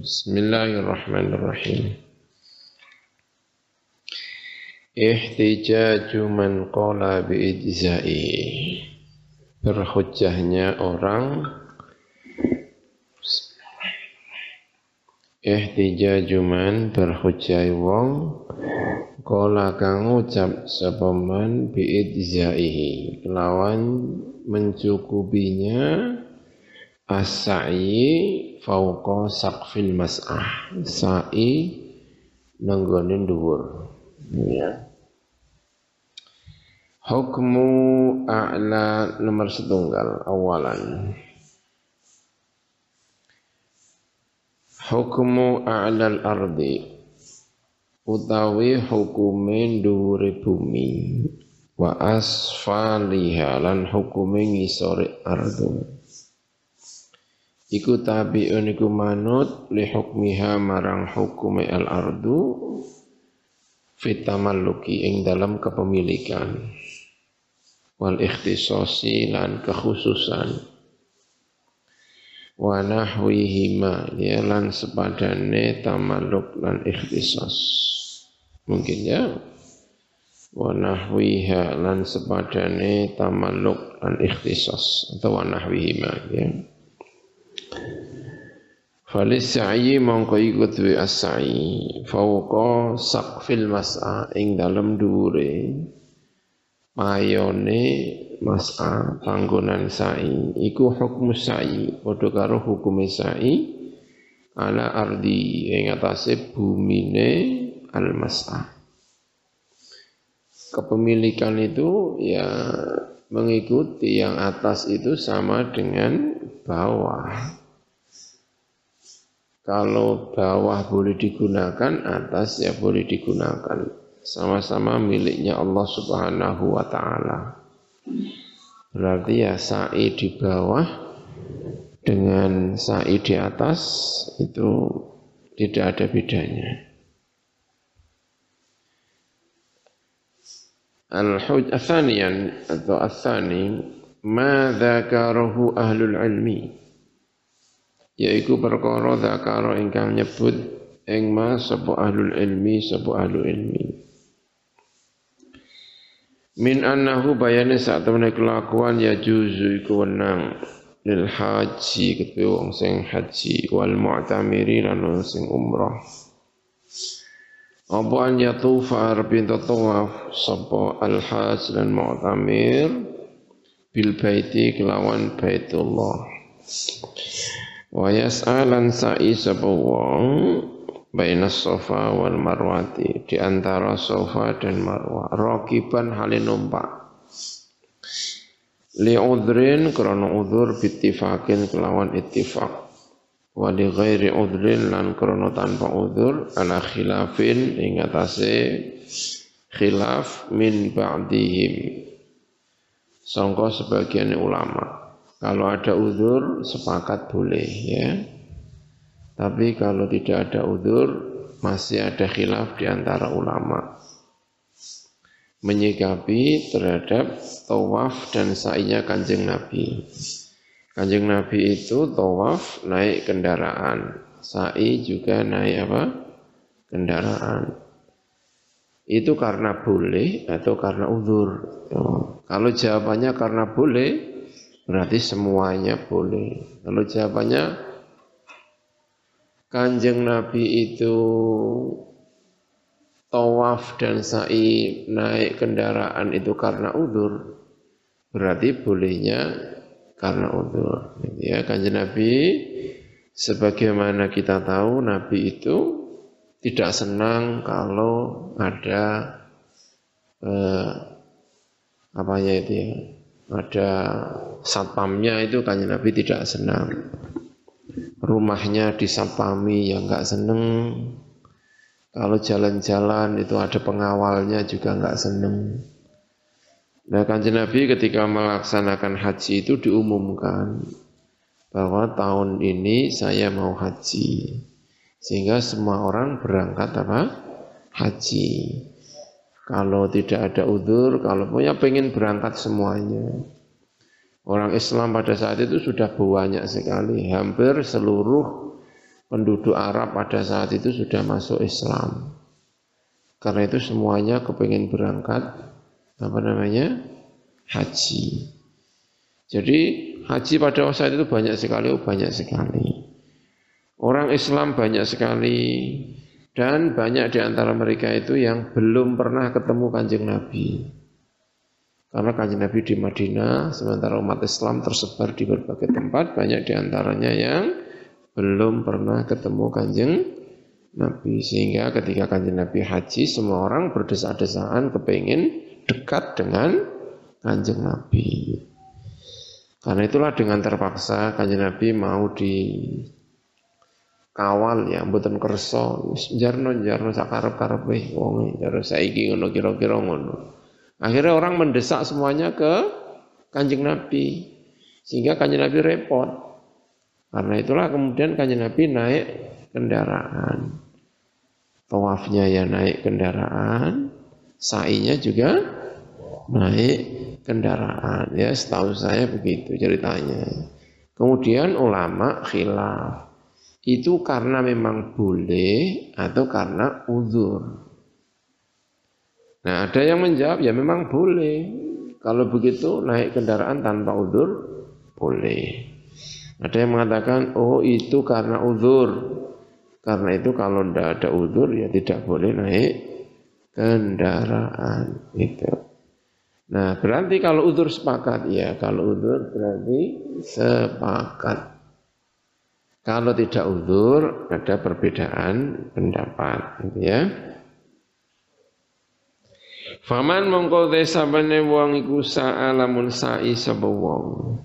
Bismillahirrahmanirrahim. Ihtijaju man qala biijza'i. Berhujjahnya orang Ihtijaju man berhujjah wong Kola kang ucap sapa man biijza'ihi lawan mencukupinya as-sa'i fauqa saqfil mas'ah. Sa'i nanggone dhuwur. Ya. Hukmu a'la nomor setunggal awalan. Hukmu a'lal ardi utawi hukume dhuwure bumi. Wa asfaliha lan hukume ngisore ardu iku tabi'un iku manut li hukmiha marang hukume al ardu fitamalluki ing dalam kepemilikan. Wal ikhtisasi lan kekhususan. Wa nahwihima ya lan sepadane tamalluk lan ikhtisas. Mungkin ya? Wa nahwiha lan sepadane tamalluk lan ikhtisas. Atau wa nahwihima ya Falis sa'i mongko iku duwe as-sa'i. Fauqa saqfil mas'a ing dalem dhuwure. Mayone mas'a panggonan sa'i. Iku hukum sa'i padha karo hukume sa'i. Ala ardi ing atase bumine al mas'a kepemilikan itu ya mengikuti yang atas itu sama dengan bawah kalau bawah boleh digunakan, atas ya boleh digunakan. Sama-sama miliknya Allah Subhanahu wa taala. Berarti ya sa'i di bawah dengan sa'i di atas itu tidak ada bedanya. Al-huj atau al-thani ma dzakarahu ahlul ilmi yaiku perkara zakara ingkang nyebut ing ma sapa ahlul ilmi sapa ahlul ilmi. Min annahu bayane sak temene kelakuan ya juzu iku wenang. Lil haji ketua wong sing haji wal mu'tamiri lan wong sing umrah. Apa an yatufa arbi tawaf? Sapa al haj lan mu'tamir bil baiti kelawan baitullah Wa yas'alan sa'i sapa baina sofa wal marwati di antara sofa dan marwah. Rakiban halin numpak. Li udrin krana udzur bittifakin kelawan ittifaq. Wa li ghairi udrin lan krana tanpa udzur ala khilafin ing atase khilaf min ba'dihim. Sangka sebagian ulama kalau ada uzur sepakat boleh ya. Tapi kalau tidak ada uzur masih ada khilaf di antara ulama menyikapi terhadap tawaf dan sa'inya kanjeng Nabi. Kanjeng Nabi itu tawaf naik kendaraan, sa'i juga naik apa? Kendaraan. Itu karena boleh atau karena uzur. Kalau jawabannya karena boleh, Berarti semuanya boleh. Kalau jawabannya Kanjeng Nabi itu tawaf dan sa'i naik kendaraan itu karena udur, berarti bolehnya karena udur. Ya, Kanjeng Nabi sebagaimana kita tahu Nabi itu tidak senang kalau ada eh, apanya itu ya, ada satpamnya itu kan Nabi tidak senang. Rumahnya disatpami yang enggak seneng. Kalau jalan-jalan itu ada pengawalnya juga enggak seneng. Nah kanjeng Nabi ketika melaksanakan haji itu diumumkan bahwa tahun ini saya mau haji. Sehingga semua orang berangkat apa? Haji. Kalau tidak ada udur, kalau punya pengen berangkat semuanya. Orang Islam pada saat itu sudah banyak sekali, hampir seluruh penduduk Arab pada saat itu sudah masuk Islam. Karena itu semuanya kepengen berangkat apa namanya haji. Jadi haji pada saat itu banyak sekali, oh banyak sekali. Orang Islam banyak sekali dan banyak di antara mereka itu yang belum pernah ketemu kanjeng Nabi. Karena kanjeng Nabi di Madinah, sementara umat Islam tersebar di berbagai tempat, banyak di antaranya yang belum pernah ketemu kanjeng Nabi sehingga ketika kanjeng Nabi haji semua orang berdesak-desakan kepingin dekat dengan kanjeng Nabi. Karena itulah dengan terpaksa kanjeng Nabi mau di kawal ya mboten kersa jarno jarno sakarep-karepe wong jarno saiki ngono kira-kira ngono. Akhirnya orang mendesak semuanya ke kanjeng Nabi sehingga kanjeng Nabi repot. Karena itulah kemudian kanjeng Nabi naik kendaraan. Tawafnya ya naik kendaraan, sa'inya juga naik kendaraan. Ya setahu saya begitu ceritanya. Kemudian ulama khilaf. Itu karena memang boleh atau karena uzur. Nah ada yang menjawab ya memang boleh. Kalau begitu naik kendaraan tanpa uzur boleh. Ada yang mengatakan, oh itu karena uzur. Karena itu kalau tidak ada uzur ya tidak boleh naik kendaraan itu. Nah berarti kalau uzur sepakat ya kalau uzur berarti sepakat. Kalau tidak uzur ada perbedaan pendapat gitu ya. Faman mongko desa bane wong iku sa'alamun sa'i sapa wong.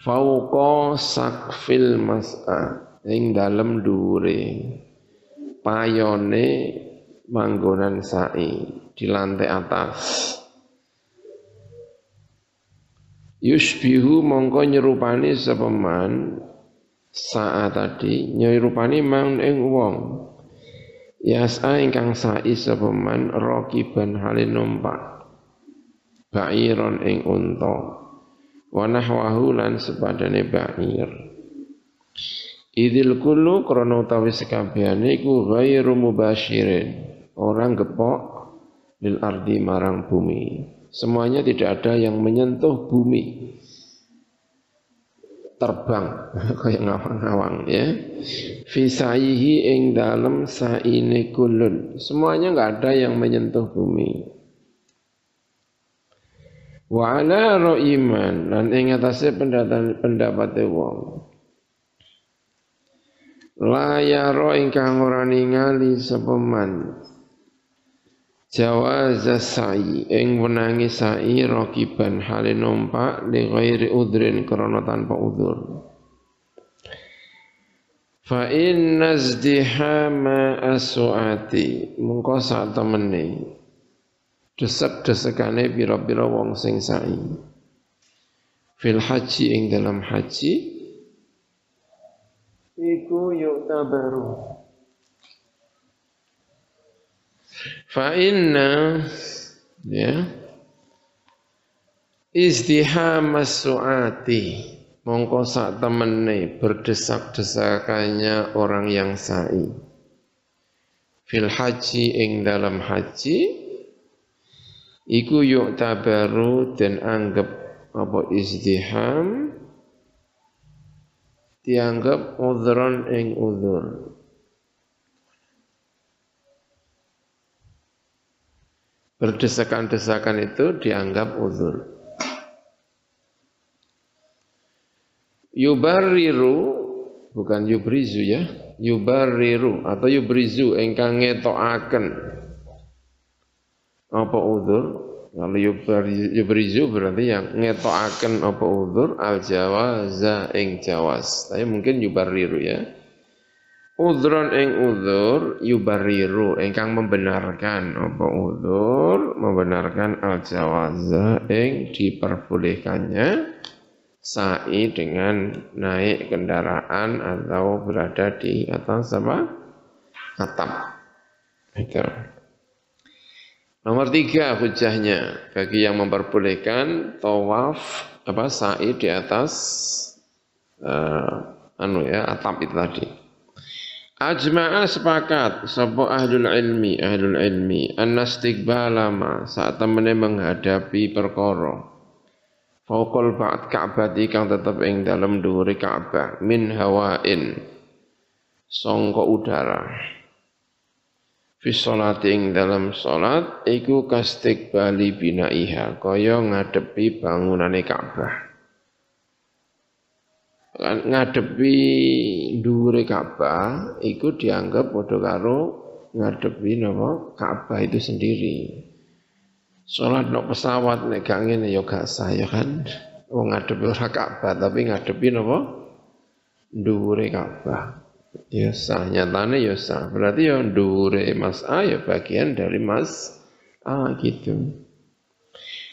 Fauqa sakfil mas'a ing dalem dhuwure. Payone manggonan sa'i di lantai atas. Yushbihu mongko nyerupani sapa man saat tadi. Nyerupani mang ing wong. Yas'a ingkang sa'i sapa man rakiban halin numpak. Ba'iron ing unta. Wa nahwahu lan sepadane ba'ir idil kullu krana utawi sekabehane iku ghairu mubasyirin orang gepok lil ardi marang bumi. Semuanya tidak ada yang menyentuh bumi terbang. Kayak ngawang-ngawang ya. Fisayihi ing dalem saine kulun. Semuanya enggak ada yang menyentuh bumi. Wa ala iman lan ing atase pendapat pendapat wong. La yaro ingkang ora ningali sapa man. Jawaz sa'i. Ing wenangi sa'i rakiban hale numpak li ghairi udrin krana tanpa udzur. Fa inna zdihama aswaati mungko sak temene. Desek-desekane pira-pira wong sing sa'i. Fil haji ing dalam haji. Iku yuk tabaru fa inna ya izdiham suati mongko sak temene berdesak-desakannya orang yang sa'i. Fil haji ing dalam haji iku yuk tabaru dan anggap apa izdiham dianggap udhron ing udhur berdesakan-desakan itu dianggap udhur yubarriru bukan yubrizu ya yubarriru atau yubrizu engkang ngetoaken apa udur kalau yubrizu berarti yang ngetoaken apa udur al jawaza ing jawas. Tapi mungkin yubarriru ya Udron ing udur yubariru ingkang membenarkan apa udur membenarkan al jawaza ing diperbolehkannya sa'i dengan naik kendaraan atau berada di atas apa? Atap. Itu. Nomor tiga hujahnya. Bagi yang memperbolehkan tawaf apa sa'i di atas uh, anu ya atap itu tadi. Ajma'a sepakat sapa ahlul ilmi? Ahlul ilmi annastiqbalama saat temene menghadapi perkara. Fauqal ba'd Ka'bah kang tetep ing dalem dhuwure Ka'bah min hawain sangka udara. Fi sholati ing dalam salat iku kastiqbali binaiha kaya ngadepi bangunane Ka'bah ngadepi dhuwure Ka'bah iku dianggap padha karo ngadepi napa Ka'bah itu sendiri. Salat nok pesawat nek gak ngene ya gak sah ya kan. Wong ngadepi ora Ka'bah tapi ngadepi napa dhuwure Ka'bah. Ya sah nyatane ya sah. Berarti ya dhuwure Mas A ya bagian dari Mas A gitu.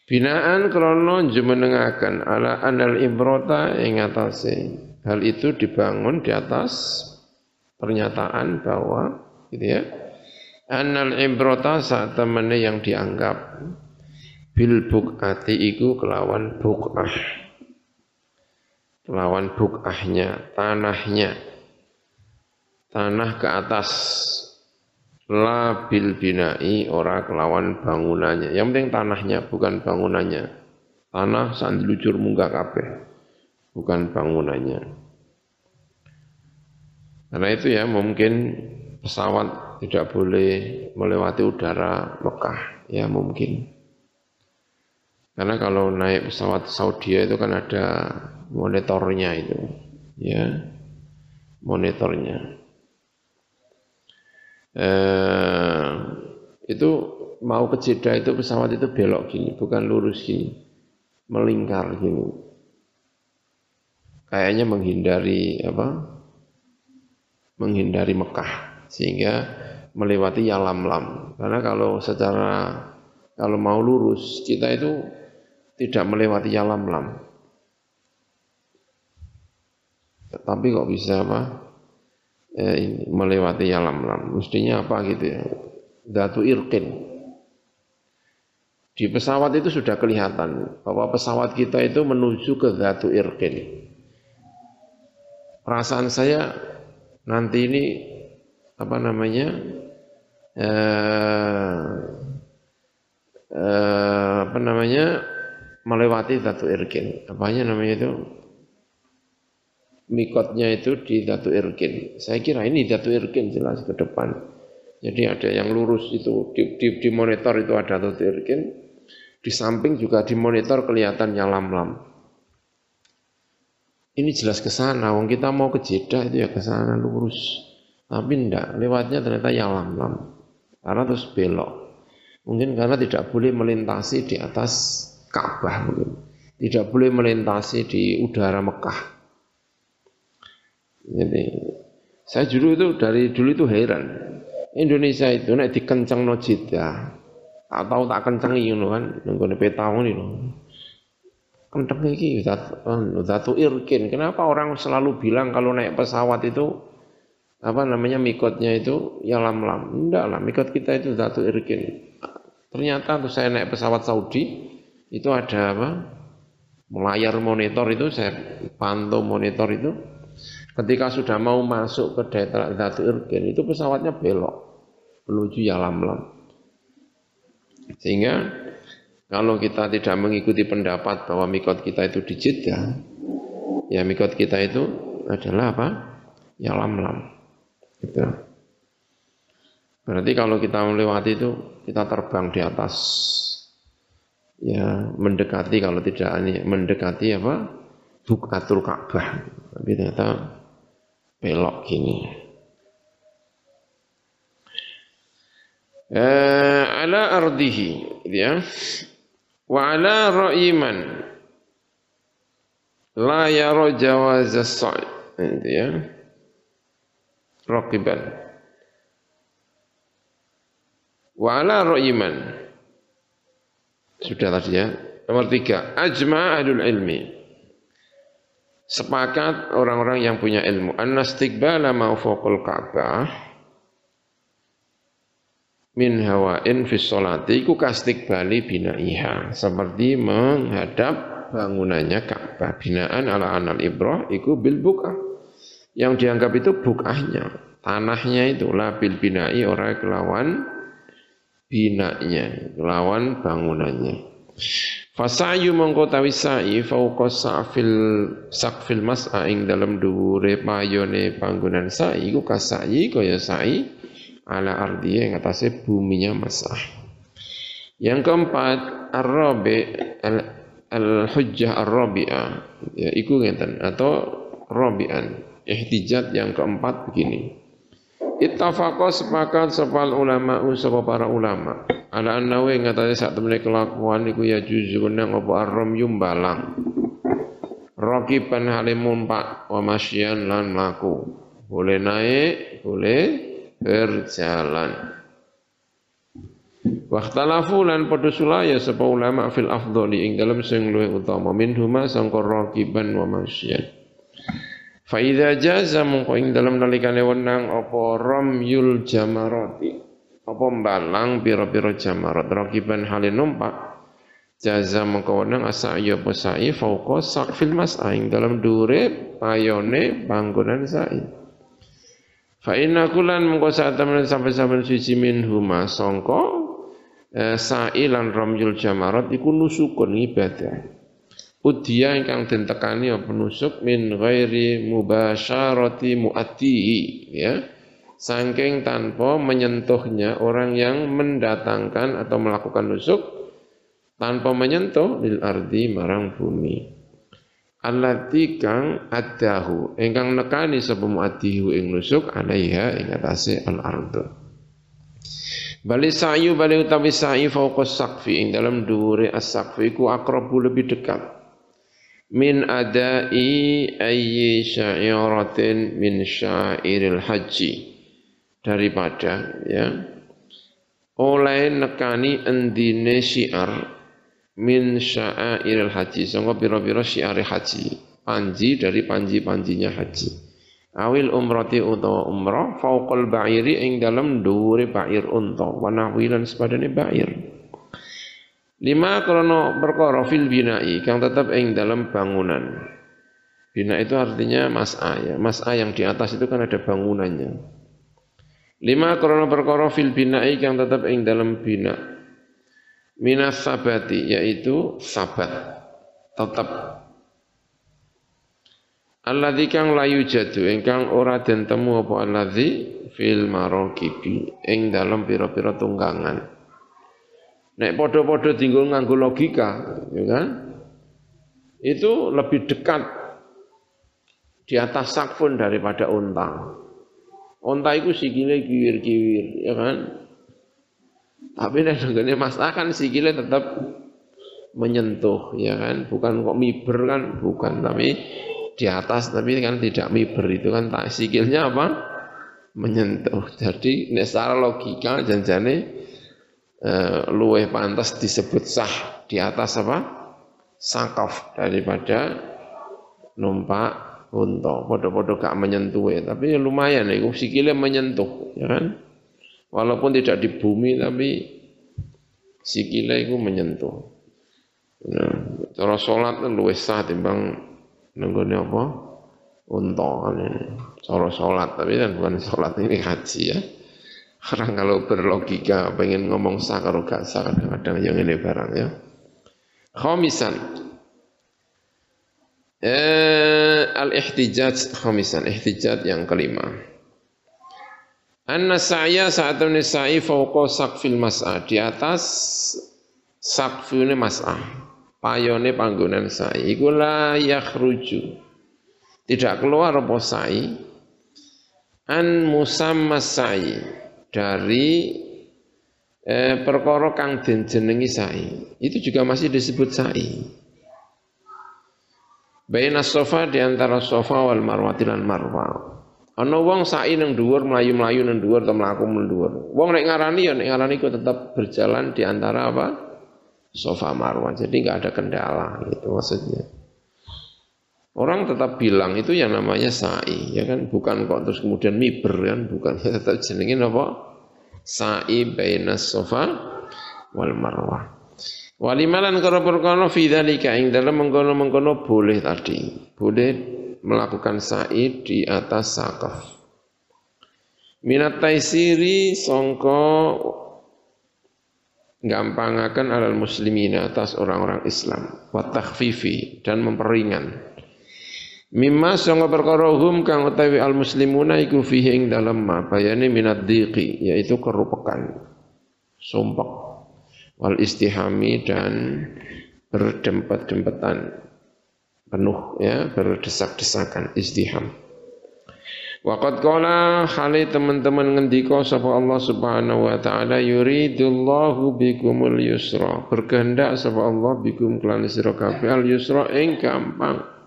Binaan krono jumenengaken ala anal ibrota ing atase. Hal itu dibangun di atas pernyataan bahwa gitu ya. Anal ibrota saat temene yang dianggap bil bukati iku kelawan bukah. Kelawan bukahnya, tanahnya. Tanah ke atas la bil binai ora kelawan bangunannya. Yang penting tanahnya bukan bangunannya. Tanah sandilucur munggah kabeh. Bukan bangunannya. Karena itu ya mungkin pesawat tidak boleh melewati udara Mekah. Ya mungkin. Karena kalau naik pesawat Saudi itu kan ada monitornya itu. Ya, monitornya eh, itu mau ke Jeddah itu pesawat itu belok gini, bukan lurus gini, melingkar gini. Kayaknya menghindari apa? Menghindari Mekah sehingga melewati Yalamlam. Karena kalau secara kalau mau lurus kita itu tidak melewati Yalamlam. Tapi kok bisa apa? Eh, melewati yalam lam. Mestinya apa gitu ya? Datu irkin. Di pesawat itu sudah kelihatan bahwa pesawat kita itu menuju ke Datu irkin. Perasaan saya nanti ini apa namanya eh, eh, apa namanya melewati Datu irkin. Apanya namanya itu? Mikotnya itu di Datu Irkin. Saya kira ini Datu Irkin jelas ke depan. Jadi ada yang lurus itu di, di, di monitor itu ada Datu Irkin. Di samping juga di monitor kelihatan lam-lam. Ini jelas ke sana. Wong kita mau ke Jeddah itu ya ke sana lurus. Tapi enggak, lewatnya ternyata lam-lam. Karena terus belok. Mungkin karena tidak boleh melintasi di atas Ka'bah mungkin. Tidak boleh melintasi di udara Mekah. Jadi saya dulu itu dari dulu itu heran. Indonesia itu nek dikencang no jida atau tak kencang ngono kan nggone peta ngono lho. Kenceng iki Datu Irkin. Kenapa orang selalu bilang kalau naik pesawat itu apa namanya mikotnya itu ya lam-lam. Enggak lah, mikot kita itu Datu Irkin. Ternyata tuh saya naik pesawat Saudi itu ada apa? Layar monitor itu saya pantau monitor itu Ketika sudah mau masuk ke daerah Datu Irgen itu pesawatnya belok menuju Yalamlam. Sehingga kalau kita tidak mengikuti pendapat bahwa mikot kita itu di Jeddah, ya mikot kita itu adalah apa? Yalamlam. Gitu. Berarti kalau kita melewati itu kita terbang di atas ya mendekati kalau tidak mendekati apa? Bukatul Ka'bah. Tapi ternyata belok gini. Eh, ala ardihi ya. Wa ala ra'iman la yara jawaz as-sa'i ya. Raqiban. Wa ala ra'iman sudah tadi ya. Nomor tiga, ajma ahlul ilmi sepakat orang-orang yang punya ilmu. Annastiqbala ma fawqal ka'bah. Min hawain fi sholati iku kastiqbali binaiha. Seperti menghadap bangunannya Ka'bah. Binaan ala anal ibrah iku bil buka yang dianggap itu bukahnya. Tanahnya itu labil binai orang kelawan binanya, kelawan bangunannya. Fasayu mengkotawi sa'i fauqa sa'fil sakfil mas'a ing dalam dhuwure payone panggonan sa'i iku kasa'i kaya sa'i ala ardi yang atasnya buminya mas'ah. Yang keempat ar-rabi al-hujjah ar-rabi'ah ya iku ngeten atau rabi'an ihtijat yang keempat begini. Ittafaqa sepakat sepal ulama sapa para ulama. Ala annahu ing ngatane sak temene kelakuan iku ya juzu nang apa arrom yumbalang. Rakiban halim pak wa masyian lan laku. Boleh naik, boleh berjalan. Waktalafu lan padha sulaya sapa ulama fil afdhali ing dalem sing luwih utama minhuma sangka rakiban wa masyian. Fa idza jaza mongko ing dalem nalikane wenang apa ramyul jamarati? Apa mbalang pira-pira jamarat rakiban halin numpak. Jaza mongko wenang asai apa sa'i fauqa saqfil mas'a ing dalem dure payone panggonan sa'i. Fa inna kulan mongko saat temen sampai-sampai suci min huma sangka eh, sa'i lan ramyul jamarat iku nusukun ibadah Udia ingkang den tekani apa nusuk min ghairi mubasyarati muatihi ya. Saking tanpa menyentuhnya orang yang mendatangkan atau melakukan nusuk tanpa menyentuh lil ardi marang bumi. Allati kang adahu ingkang nekani sapa muatihu ing nusuk alaiha ing atase al ardu. Bali sa'yu bali utawi sa'i fauqa saqfi ing dalam dhuwure as-saqfi iku akrabu lebih dekat min adai ayyi syairatin min syairil haji. Daripada ya. Oleh nekani endine syiar min syairil haji. Sangka pira-pira syiar haji. Panji dari panji-panjinya haji. Awil umrati utawa umrah fauqal ba'iri ing dalam dhuwure ba'ir unta. Wa nahwilan sepadane ba'ir Lima krono perkara fil binai kang tetap ing dalam bangunan. Bina itu artinya mas'a ya. Mas'a yang di atas itu kan ada bangunannya. Lima krono perkara fil binai kang tetap ing dalam bina. Minas sabati yaitu sabat. Tetap Alladzi kang layu jadu ingkang ora den temu apa alladzi fil marokibi ing dalam pira-pira tunggangan. Nek podo-podo tinggal nganggo logika, ya kan? Itu lebih dekat di atas sakfun daripada unta. Unta itu sikile kiwir-kiwir, ya kan? Tapi nek nenggone Mas kan sikile tetap menyentuh, ya kan? Bukan kok miber kan, bukan, tapi di atas tapi kan tidak miber itu kan tak sikilnya apa? Menyentuh. Jadi nek secara logika janjane eh, luweh pantas disebut sah di atas apa? Sakaf daripada numpak unta. Podo-podo gak menyentuh ya, tapi lumayan ya, sikile menyentuh, ya kan? Walaupun tidak di bumi tapi sikile itu menyentuh. Nah, cara sholat kan luwih sah timbang nenggone apa? Unta kan ini. Cara sholat tapi kan bukan sholat ini haji ya. Orang kalau berlogika pengen ngomong sah kalau gak sah kadang-kadang yang ini barang ya. Khomisan. Eh, al-ihtijaj khomisan. Ihtijaj yang kelima. Anna sa'ya saat ini sa'i fauqa sakfil mas'a. Di atas sakfil mas'a. Payone panggonan sa'i. Iku la yakhruju. Tidak keluar apa sa'i. An musamma sa'i dari eh, perkara kang den jenengi sa'i. Itu juga masih disebut sa'i. Baina sofa di antara sofa wal marwati lan marwa. Ana wong sa'i nang dhuwur mlayu-mlayu nang dhuwur atau mlaku nang dhuwur. Wong nek ngarani ya nek ngarani ku tetap berjalan di antara apa? Sofa marwa. Jadi enggak ada kendala gitu maksudnya. Orang tetap bilang itu yang namanya sa'i, ya kan? Bukan kok terus kemudian miber kan? Bukan, tetap jenengin apa? Sa'i bainas sofa wal marwah. Walimalan kalau perkara fi dzalika ing dalam mengkono-mengkono boleh tadi. Boleh melakukan sa'i di atas sakaf. minat taisiri songko gampangaken alal muslimin atas orang-orang Islam wa takhfifi dan memperingan Mimma sanga perkara hum kang utawi al muslimuna iku fihi ing dalem ma bayane minat dhiqi yaitu kerupekan sumpek wal istihami dan berdempet-dempetan penuh ya berdesak-desakan istiham Waqad qala khali teman-teman ngendika sapa Allah Subhanahu wa taala yuridullahu bikumul yusra. Berkehendak sapa Allah bikum kelan sira kabeh al yusra ing gampang.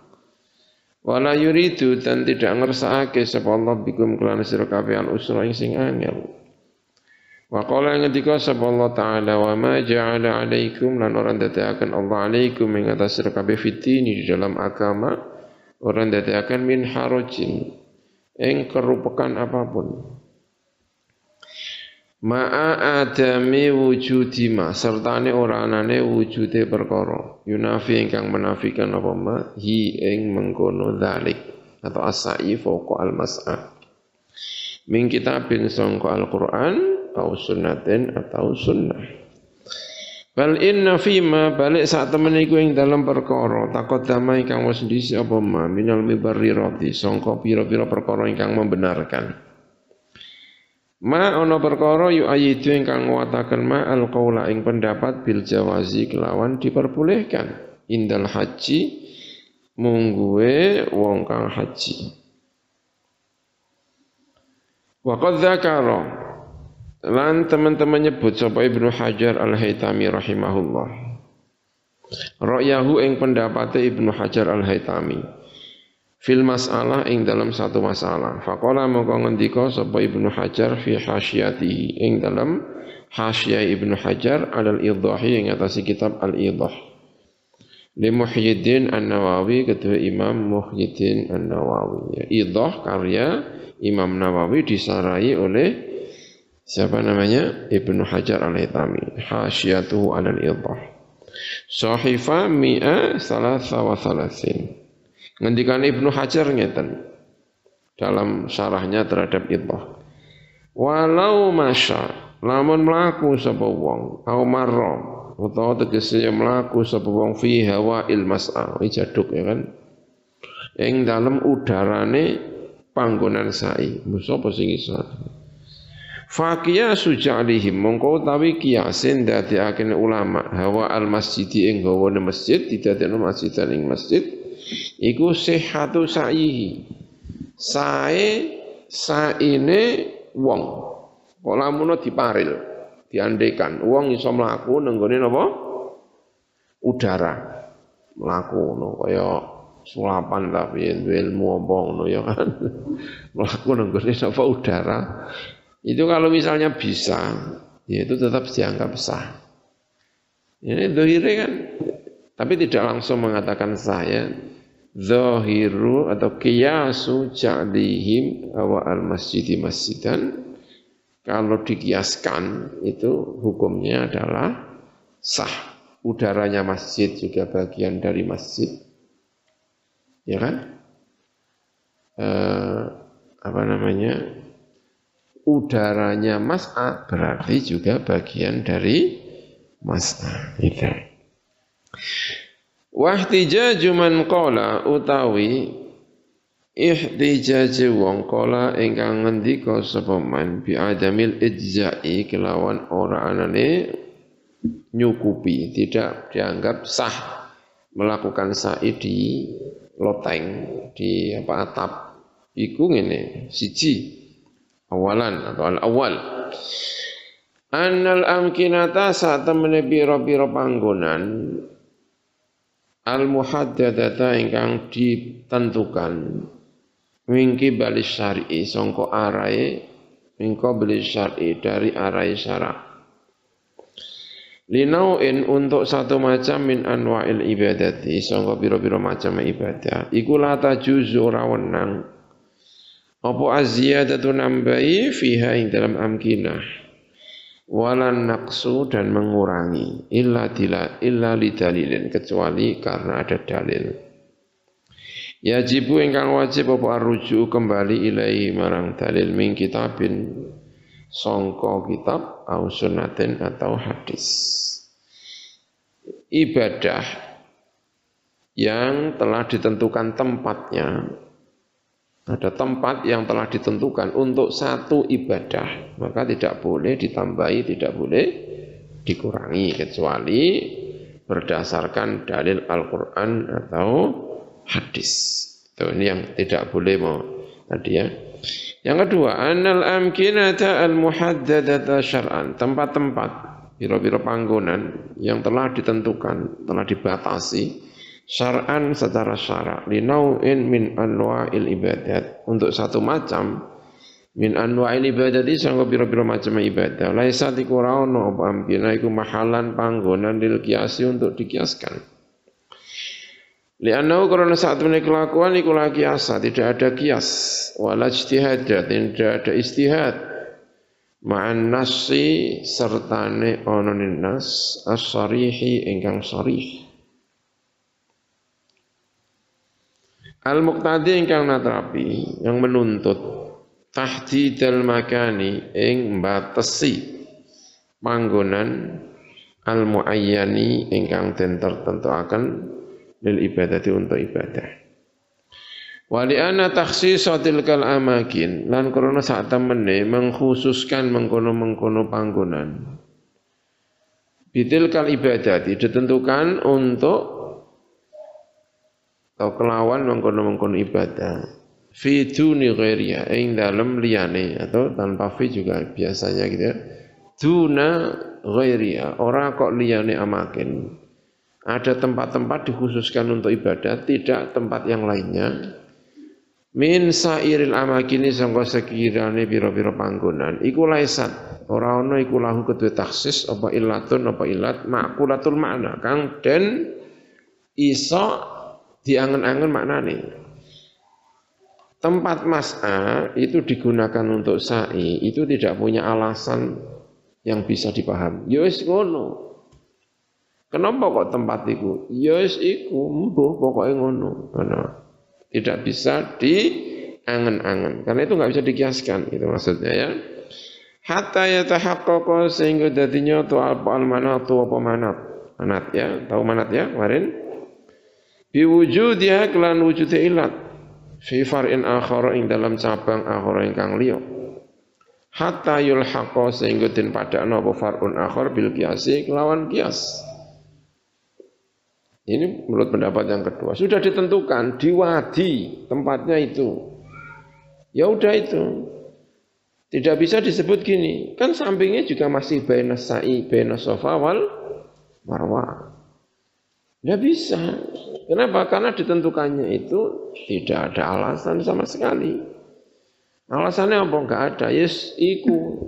Wala yuridu dan tidak ngersakake sapa Allah bikum kelan sira kabeh al usra ing sing angel. Wa qala ngendika sapa Allah taala wa ma ja'ala alaikum lan orang akan Allah alaikum ing atas sira kabeh fitini di dalam agama orang akan min harajin ing kerupakan apa pun. Ma'a adami wujudi ma sertane ora anane wujude perkara. Yunafi ingkang menafikan apa ma hi ing mengkono dalik atau asai foko al mas'a. Min kitabin sangka Al-Qur'an atau sunnatin atau sunnah. Bal inna fima balik saat temen iku ing dalam perkara takut damai kang wis dhisik apa ma minal roti sangka pira-pira perkara ingkang membenarkan. Ma ana perkara yu ayidu ingkang nguwataken ma al qaula ing pendapat bil jawazi kelawan diperbolehkan indal haji mungguwe wong kang haji. Wa qad Lan teman-teman nyebut sapa Ibnu Hajar Al-Haytami rahimahullah. Ra'yahu ing pendapate Ibnu Hajar Al-Haytami. Fil masalah ing dalam satu masalah. Faqala mongko ngendika sapa Ibnu Hajar fi hasyatihi ing dalam hasyah Ibnu Hajar alal idahi ing atas kitab Al-Idah. Li Muhyiddin An-Nawawi kedua Imam Muhyiddin An-Nawawi. Idah karya Imam Nawawi disarai oleh Siapa namanya? Ibnu Hajar al-Hitami. Hasyatuhu al-Idah. Sahifa mi'a salasa wa salasin. Ngendikan Ibnu Hajar ngeten. Dalam syarahnya terhadap Idah. Walau masya, lamun melaku sapa wong, au marra, utawa tegese melaku sapa wong fi hawa il mas'a, jaduk ya kan. Ing dalam udarane panggonan sa'i, musa apa sing iso? Fakia suja'lihim mongko utawi kiasin akhirnya ulama hawa al masjidi ing gawane masjid didadekno masjid ing masjid iku sihhatu sa'ihi. Sae saine wong. Kok lamun diparil, diandekan wong iso mlaku nenggone napa? Udara. Mlaku ngono kaya sulapan tapi ilmu apa ngono ya kan. Mlaku nenggone napa udara. Itu kalau misalnya bisa, ya itu tetap dianggap sah. Ini dohire kan, tapi tidak langsung mengatakan sah Zohiru atau kiasu ja'lihim awa al masjidi masjidan. Kalau dikiaskan itu hukumnya adalah sah. Udaranya masjid juga bagian dari masjid. Ya kan? Eh, apa namanya? udaranya mas'a berarti juga bagian dari mas'a itu. Wahtijaju man qala utawi ihtijaju wong qala ingkang ngendika sapa man bi adamil ijza'i kelawan ora anane nyukupi tidak dianggap sah melakukan sa'i di loteng di apa atap. Iku ngene siji. Awalan atau al awal Annal amkinata saat temene biro-biro panggonan al muhaddadata ingkang ditentukan. Mingki balis syar'i songko arai mingko balis syar'i dari arai syarak. Linauin untuk satu macam min anwa'il ibadati songko biro-biro macam ibadah. Iku lata juzu rawenang apa aziyadatu nambahi fiha ing dalam amkinah. Walan naqsu dan mengurangi illa dila illa li dalilin kecuali karena ada dalil. Yajibu ingkang wajib apa rujuk kembali ilai marang dalil min kitabin songko kitab au sunnatin atau hadis. Ibadah yang telah ditentukan tempatnya ada tempat yang telah ditentukan untuk satu ibadah, maka tidak boleh ditambahi, tidak boleh dikurangi kecuali berdasarkan dalil Al-Qur'an atau hadis. Itu ini yang tidak boleh mau tadi ya. Yang kedua, anal amkinata al muhaddadata syar'an, tempat-tempat biro-biro panggonan yang telah ditentukan, telah dibatasi syar'an secara syarak. Linau'in min anwa'il ibadat. Untuk satu macam min anwa'il ibadat itu sangka biro-biro macam ibadah. Laisa tikuraono apa amkina iku mahalan panggonan lil kiasi untuk dikiaskan. Lianau karena saat menaik kelakuan iku lagi asa, tidak ada kias, wala ijtihad, tidak ada istihad. Ma'an nasi sertane ononin nas. As-sarihi ingkang sarih. Al-muqtadi ingkang natrapi yang menuntut tahdidal makani ing batesi panggonan al-muayyani ingkang den tertentuaken lil ibadati untuk ibadah. Wali ana takhsisatil kal amakin lan krana sak temene mengkhususkan mengkono-mengkono panggonan. Bitil kal ibadati ditentukan untuk atau kelawan mengkono-mengkono ibadah. Fi duni ghairiya ing dalam liyane atau tanpa fi juga biasanya gitu ya. Duna ghairiya, ora kok liyane amakin. Ada tempat-tempat dikhususkan untuk ibadah, tidak tempat yang lainnya. Min sairil amakini sangka sekirane pira-pira panggonan. Iku laisat, ora ana iku lahu kedue taksis apa illatun apa ilat makulatul makna kang den iso diangen-angen maknane. Tempat mas'a itu digunakan untuk sa'i itu tidak punya alasan yang bisa dipahami. Ya wis ngono. Kenapa kok tempat itu? Ya iku, mbuh pokoknya ngono. Tidak bisa diangen-angen. Karena itu nggak bisa dikiaskan, itu maksudnya ya. Hatta yatahaqqaqa sehingga dadinya tu apa al tu apa manat. Manat ya, tahu manat ya kemarin? Biwujudiha kelan wujudnya ilat. Fi far'in akhara ing dalam cabang akhara ingkang liya. Hatta yulhaqa sehingga den padakno apa far'un akhar bil kiasi kelawan kias. Ini menurut pendapat yang kedua. Sudah ditentukan di wadi tempatnya itu. Ya udah itu. Tidak bisa disebut gini. Kan sampingnya juga masih baina sa'i, baina sofa wal marwah. Tidak bisa. Kenapa? Karena ditentukannya itu tidak ada alasan sama sekali. Alasannya apa? Enggak ada. Yes, iku.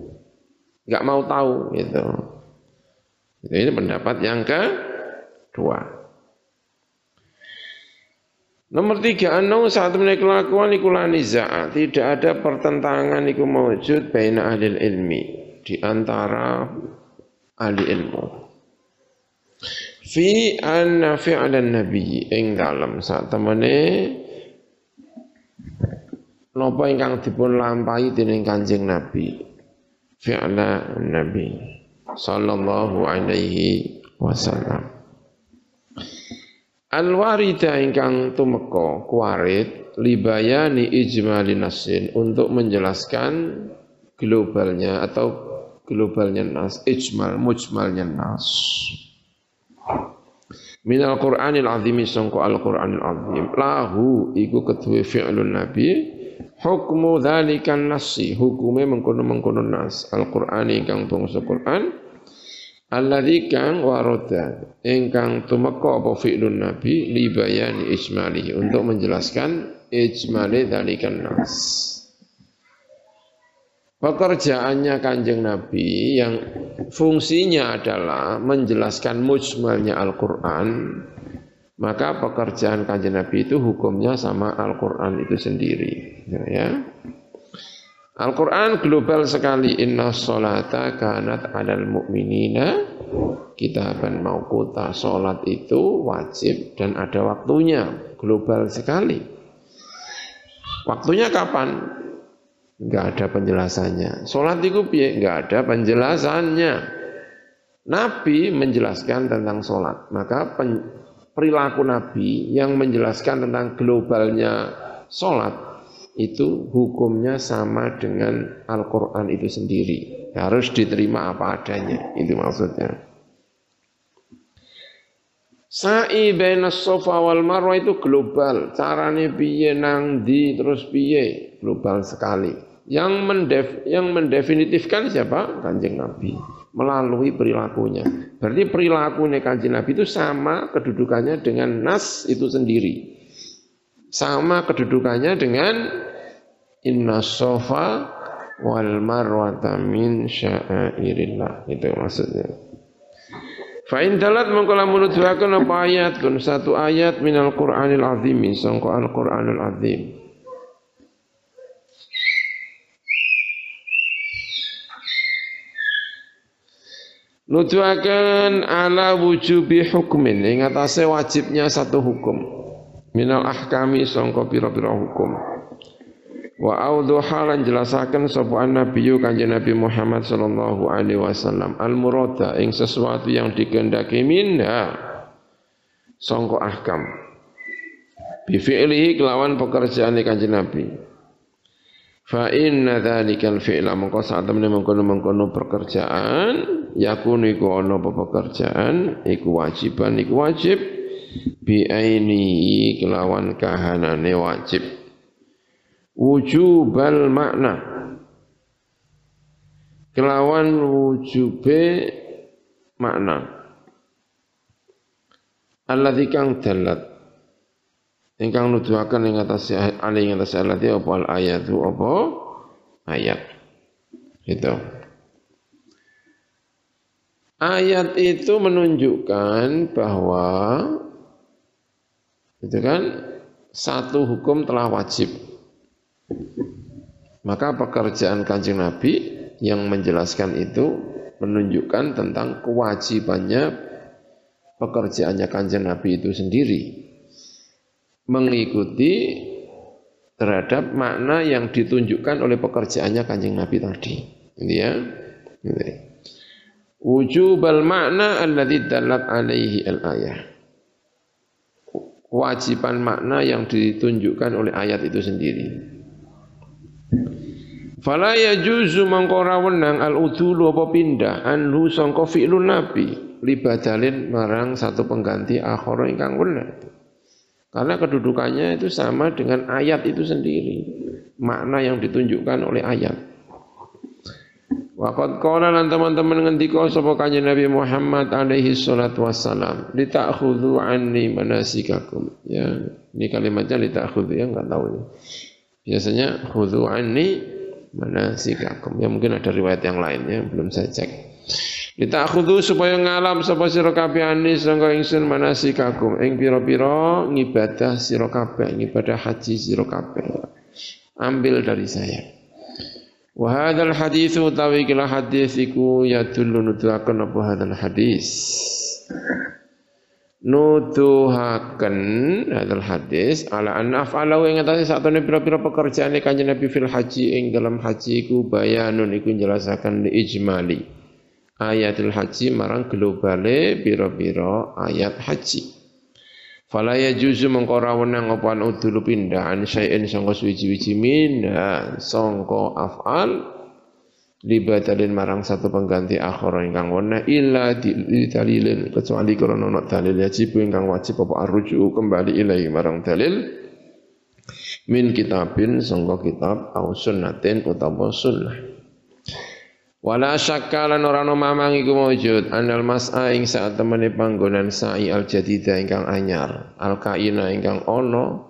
Enggak mau tahu gitu. Ini pendapat yang kedua. Nomor tiga, anau saat menaik kelakuan iku niza'a. Tidak ada pertentangan iku mewujud baina ahli ilmi. Di antara ahli ilmu. Fi anna fi'lan nabi ing dalam saat temene napa ingkang dipun lampahi dening Kanjeng Nabi. Fi'la Nabi sallallahu alaihi wasallam. Al-warida ingkang tumeka kuarit libayani ijmali nasin untuk menjelaskan globalnya atau globalnya nas ijmal mujmalnya nas min al-Qur'anil azim sangko al-Qur'anil azim. Lahu iku kedue fi'lun nabi. Hukmu dzalikan nasi hukume mengkono-mengkono nas. al-Qur'an ingkang bangsa Qur'an. Alladzi kang warada ingkang tumeka apa fi'lun nabi li bayani untuk menjelaskan ijmali dzalikan nas. Pekerjaannya kanjeng Nabi yang fungsinya adalah menjelaskan mujmalnya Al-Quran, maka pekerjaan kanjeng Nabi itu hukumnya sama Al-Quran itu sendiri. Ya. Al-Quran global sekali inna sholata kanat alal mu'minina kitaban mauquta sholat itu wajib dan ada waktunya global sekali Waktunya kapan? Enggak ada penjelasannya. Sholat itu piye? Enggak ada penjelasannya. Nabi menjelaskan tentang sholat. Maka perilaku Nabi yang menjelaskan tentang globalnya sholat itu hukumnya sama dengan Al-Quran itu sendiri. Harus diterima apa adanya. Itu maksudnya. Sa'i baina sofa wal marwah itu global. Caranya piye nang di terus piye global sekali. Yang mendef, yang mendefinitifkan siapa? Kanjeng Nabi melalui perilakunya. Berarti perilakunya kanjeng Nabi itu sama kedudukannya dengan nas itu sendiri. Sama kedudukannya dengan inna sofa wal marwata min sya'airillah. Itu maksudnya. Fa'in dalat mengkala menuduhakan apa ayat satu ayat minal Qur'anil azim sangka al Qur'anil azim. Nuduhakan ala wujubi hukmin. Ing atase wajibnya satu hukum. Minal ahkami sangka pira-pira hukum. Wa audhu halan jelasaken sapa nabiyyu kanjeng Nabi Muhammad sallallahu alaihi wasallam. Al murada ing sesuatu yang dikehendaki minha. Sangka ahkam. Bi fi'lihi kelawan pekerjaan kanjeng Nabi fa inna dzalikal fi'la. Mongko sak temene mengkono-mengkono pekerjaan yakunu iku ana pekerjaan? Iku wajiban iku wajib. Bi aini kelawan kahanane wajib. Wujubal makna. Kelawan wujube makna. Alladzi kang dalat ingkang nuduhaken ing atas ali ing atas alladzi apa al ayatu apa ayat. Itu ayat itu menunjukkan bahwa itu kan satu hukum telah wajib. Maka pekerjaan kanjeng Nabi yang menjelaskan itu menunjukkan tentang kewajibannya pekerjaannya kanjeng Nabi itu sendiri mengikuti terhadap makna yang ditunjukkan oleh pekerjaannya kanjeng Nabi tadi. Ini ya. Wujubal makna alladhi dalat alaihi al-ayah. Kewajiban makna yang ditunjukkan oleh ayat itu sendiri. Fala yajuzu mangkora wenang al udulu apa pindah anhu sangka fi'lun nabi libadalin marang satu pengganti akhara ingkang wenang. Karena kedudukannya itu sama dengan ayat itu sendiri. Makna yang ditunjukkan oleh ayat. Waqad qala lan teman-teman ngendika sapa kanjeng Nabi Muhammad alaihi salatu wassalam, "Litakhudhu anni manasikakum." Ya, ini kalimatnya litakhudhu ya enggak tahu ini. Biasanya khudhu anni manasikakum. Ya mungkin ada riwayat yang lainnya belum saya cek. Kita akhudu supaya ngalam sapa sira kabeh ani sangka ingsun manasikakum ing pira-pira ngibadah sira kabeh, ngibadah haji sira kabeh. Ambil dari saya. Wa hadzal hadits utawi kila hadis iku yadullu nuduhaken apa hadzal hadis nuduhaken hadal hadis ala anna af'alahu ing atase sakjane pira-pira pekerjaane kanjeng Nabi fil haji ing dalam haji iku bayanun iku njelasaken li ijmali ayatul haji marang globale pira-pira ayat haji. Fala yajuzu mengko ora wenang apa udulu pindah an syai'in sangka suwi-wiji minha sangka af'al libatalin marang satu pengganti akhara ingkang wana illa dalilin kecuali karena ana dalil wajib ingkang wajib apa arruju kembali ilahi marang dalil min kitabin sangka kitab au sunnatin utawa sunnah Wala syakka lan ora ana mamang iku maujud anal mas'a ing saat temene panggonan sa'i al jadida ingkang anyar al kaina ingkang ana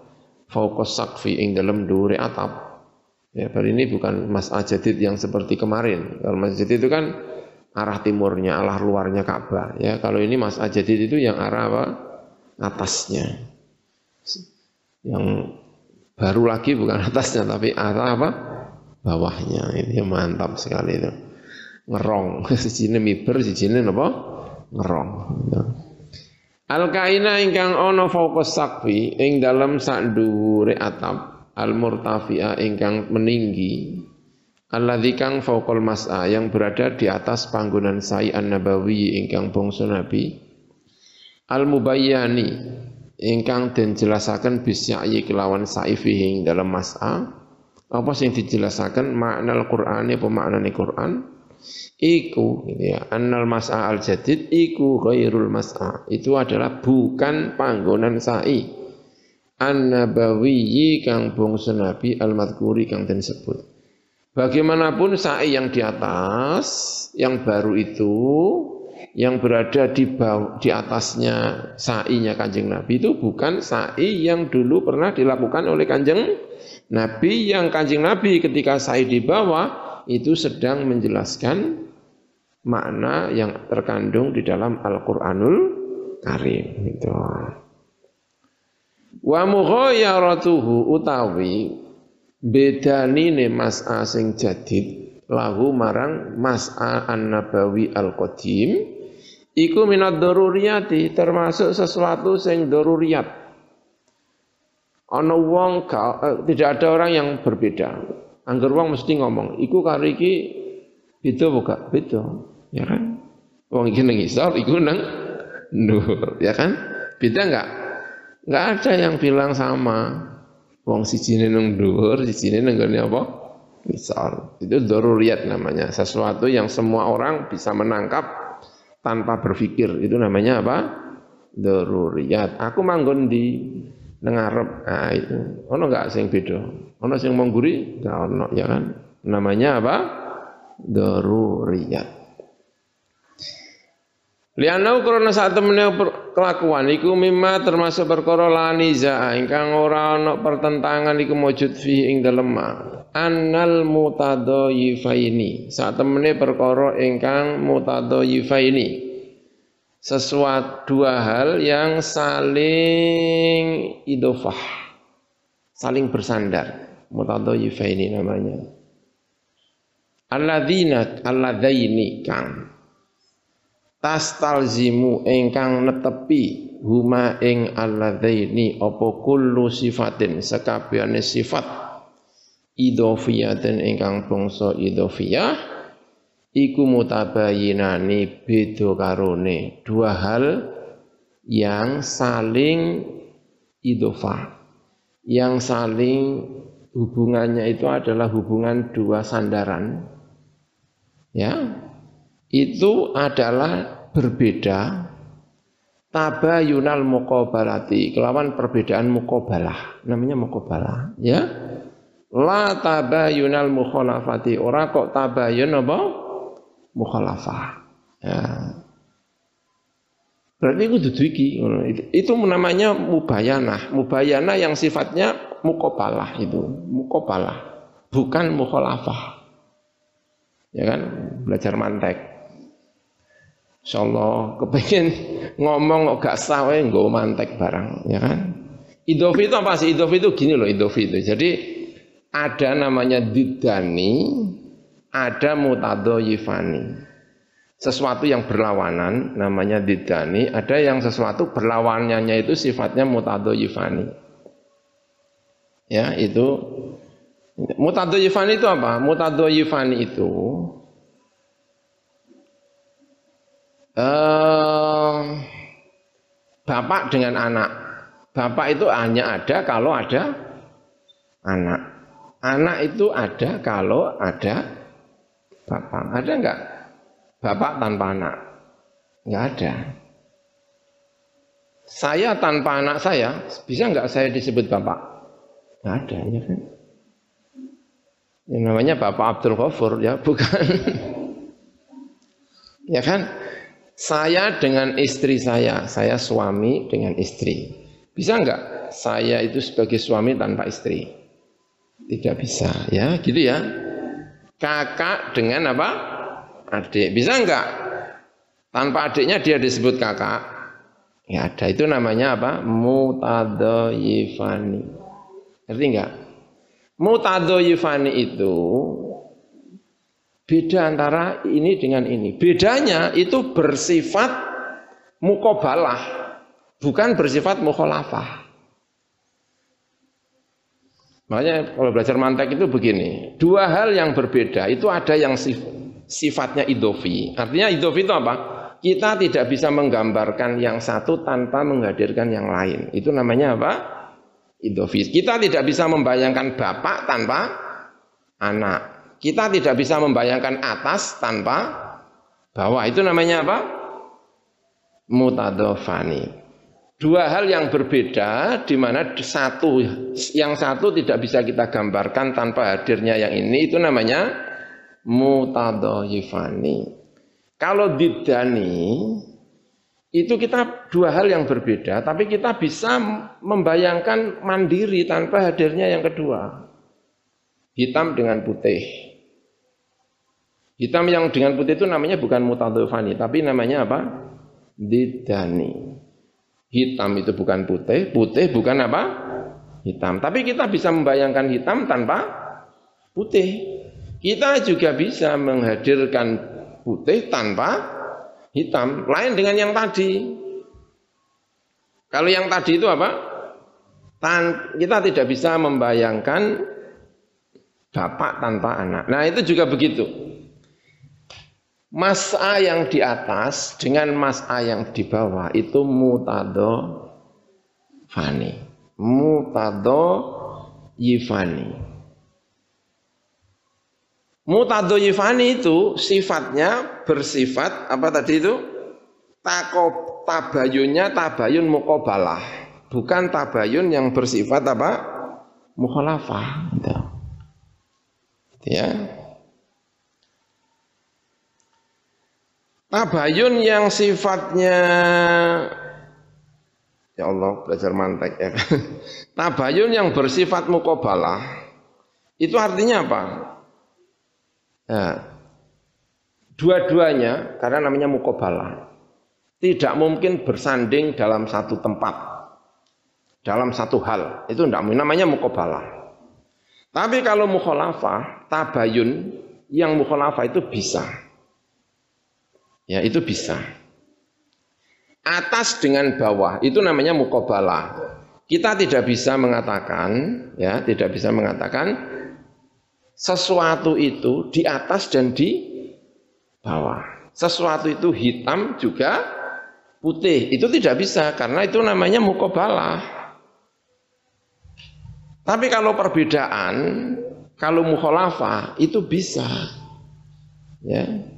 fauqa saqfi ing dalem dhuwure atap Ya, baru ini bukan Mas Ajadid yang seperti kemarin. Kalau Mas Ajadid itu kan arah timurnya, arah luarnya Ka'bah. Ya, kalau ini Mas Ajadid itu yang arah apa? Atasnya. Yang baru lagi bukan atasnya, tapi arah apa? Bawahnya. Ini mantap sekali itu. Ngerong. Sijine miber, sijine apa? Ngerong. Al kaina ingkang ana fauqa saqfi ing dalam sak dhuwure atap al murtafi'a ingkang meninggi alladzi kang fauqal mas'a yang berada di atas panggonan sa'i an-nabawi ingkang bangsa nabi al mubayyani ingkang den jelasaken bisya'i kelawan sa'i fihi dalam mas'a apa sing dijelasaken makna Al-Qur'an apa maknane Qur'an iku gitu ya. Annal mas'a al jadid iku ghairul mas'a. Itu adalah bukan panggonan sa'i. An-nabawiyyi kang bangsa nabi al-madhkuri kang den bagaimanapun sa'i yang di atas yang baru itu yang berada di bawah, di atasnya sa'inya kanjeng Nabi itu bukan sa'i yang dulu pernah dilakukan oleh kanjeng Nabi. Yang kanjeng Nabi ketika sa'i di bawah itu sedang menjelaskan makna yang terkandung di dalam Al-Qur'anul Karim itu. Wa mughayaratuhu utawi bedanine mas'a sing jadid lahu marang mas'a an-nabawi al-qadim iku minad daruriyati termasuk sesuatu sing daruriyat. Ana wong eh, tidak ada orang yang berbeda. Angger wong mesti ngomong, iku karo iki beda buka? Beda ya kan? Wong iki nang isor, iku nang nur, ya kan? Beda enggak? Enggak ada yang bilang sama. Wong sijine nang dhuwur, sijine nang gone apa? Isor. Itu daruriyat namanya, sesuatu yang semua orang bisa menangkap tanpa berpikir. Itu namanya apa? Daruriyat. Aku manggon di nang ngarep. Nah, itu. Ono enggak sing beda? Ono sing mongguri? Enggak ono, ya kan? Namanya apa? Daruriyat. Lianau krana sak temene kelakuan iku mimma termasuk perkara laniza ingkang ora ana pertentangan iku mujud fi ing dalem annal mutadayifaini sak temene perkara ingkang mutadayifaini sesuatu dua hal yang saling idofah saling bersandar. Mutadayifaini namanya. Alladzina alladzaini kang. Tastalzimu ingkang netepi. Huma ing alladzaini apa kullu sifatin sekabehane sifat. Idhofiyatin ingkang bangsa idhofiyah iku mutabayinani beda karone. Dua hal yang saling idhofah yang saling hubungannya itu adalah hubungan dua sandaran. Ya. Itu adalah berbeda. Tabayunal muqabalati. Kelawan perbedaan muqabalah. Namanya muqabalah. Ya. La tabayunal mukhalafati. Ora kok tabayun apa mukhalafah. Ya. Berarti itu dudu iki itu namanya mubayanah. Mubayanah yang sifatnya muqabalah itu. Muqabalah. Bukan mukhalafah. Ya kan? Belajar mantek. Insyaallah kepengen ngomong gak sah wae nggo mantek barang, ya kan? Idofi itu apa sih? Idofi itu gini loh, idofi itu. Jadi ada namanya didani, ada mutadoyifani. Sesuatu yang berlawanan namanya didani, ada yang sesuatu berlawanannya itu sifatnya mutadoyifani. Ya, itu mutadoyifani itu apa? Mutadoyifani itu uh, bapak dengan anak. Bapak itu hanya ada kalau ada anak. Anak itu ada kalau ada bapak. Ada enggak bapak tanpa anak? Enggak ada. Saya tanpa anak saya, bisa enggak saya disebut bapak? Enggak ada, ya kan? Yang namanya Bapak Abdul Ghafur, ya bukan. ya kan? Saya dengan istri saya, saya suami dengan istri. Bisa enggak saya itu sebagai suami tanpa istri? Tidak bisa, ya, gitu ya. Kakak dengan apa? Adik. Bisa enggak? Tanpa adiknya dia disebut kakak. Ya ada, itu namanya apa? Mutadoyifani. Ngerti enggak? Mutadoyifani itu Beda antara ini dengan ini. Bedanya itu bersifat mukobalah, bukan bersifat mukholafah. Makanya kalau belajar mantek itu begini, dua hal yang berbeda itu ada yang sif, sifatnya idofi. Artinya idofi itu apa? Kita tidak bisa menggambarkan yang satu tanpa menghadirkan yang lain. Itu namanya apa? Idofi. Kita tidak bisa membayangkan bapak tanpa anak. Kita tidak bisa membayangkan atas tanpa bawah. Itu namanya apa? Mutadofani dua hal yang berbeda di mana satu yang satu tidak bisa kita gambarkan tanpa hadirnya yang ini itu namanya mutadhayifani. Kalau didani itu kita dua hal yang berbeda tapi kita bisa membayangkan mandiri tanpa hadirnya yang kedua. Hitam dengan putih. Hitam yang dengan putih itu namanya bukan mutadhayifani tapi namanya apa? Didani. Hitam itu bukan putih, putih bukan apa? Hitam. Tapi kita bisa membayangkan hitam tanpa putih. Kita juga bisa menghadirkan putih tanpa hitam. Lain dengan yang tadi. Kalau yang tadi itu apa? Tan kita tidak bisa membayangkan bapak tanpa anak. Nah itu juga begitu. Mas A yang di atas dengan Mas A yang di bawah itu mutado fani. Mutado yifani. Mutado yifani itu sifatnya bersifat apa tadi itu? Takob tabayunnya tabayun mukobalah. Bukan tabayun yang bersifat apa? Mukhalafah. Gitu. Ya. Tabayun yang sifatnya Ya Allah belajar mantek ya. Tabayun yang bersifat mukobalah itu artinya apa? Ya, dua-duanya karena namanya mukobalah tidak mungkin bersanding dalam satu tempat dalam satu hal itu tidak mungkin namanya mukobalah. Tapi kalau mukhalafah tabayun yang mukhalafah itu bisa Ya, itu bisa. Atas dengan bawah itu namanya mukobalah. Kita tidak bisa mengatakan, ya, tidak bisa mengatakan sesuatu itu di atas dan di bawah. Sesuatu itu hitam juga putih. Itu tidak bisa karena itu namanya mukobalah. Tapi kalau perbedaan, kalau mukholafah itu bisa. Ya,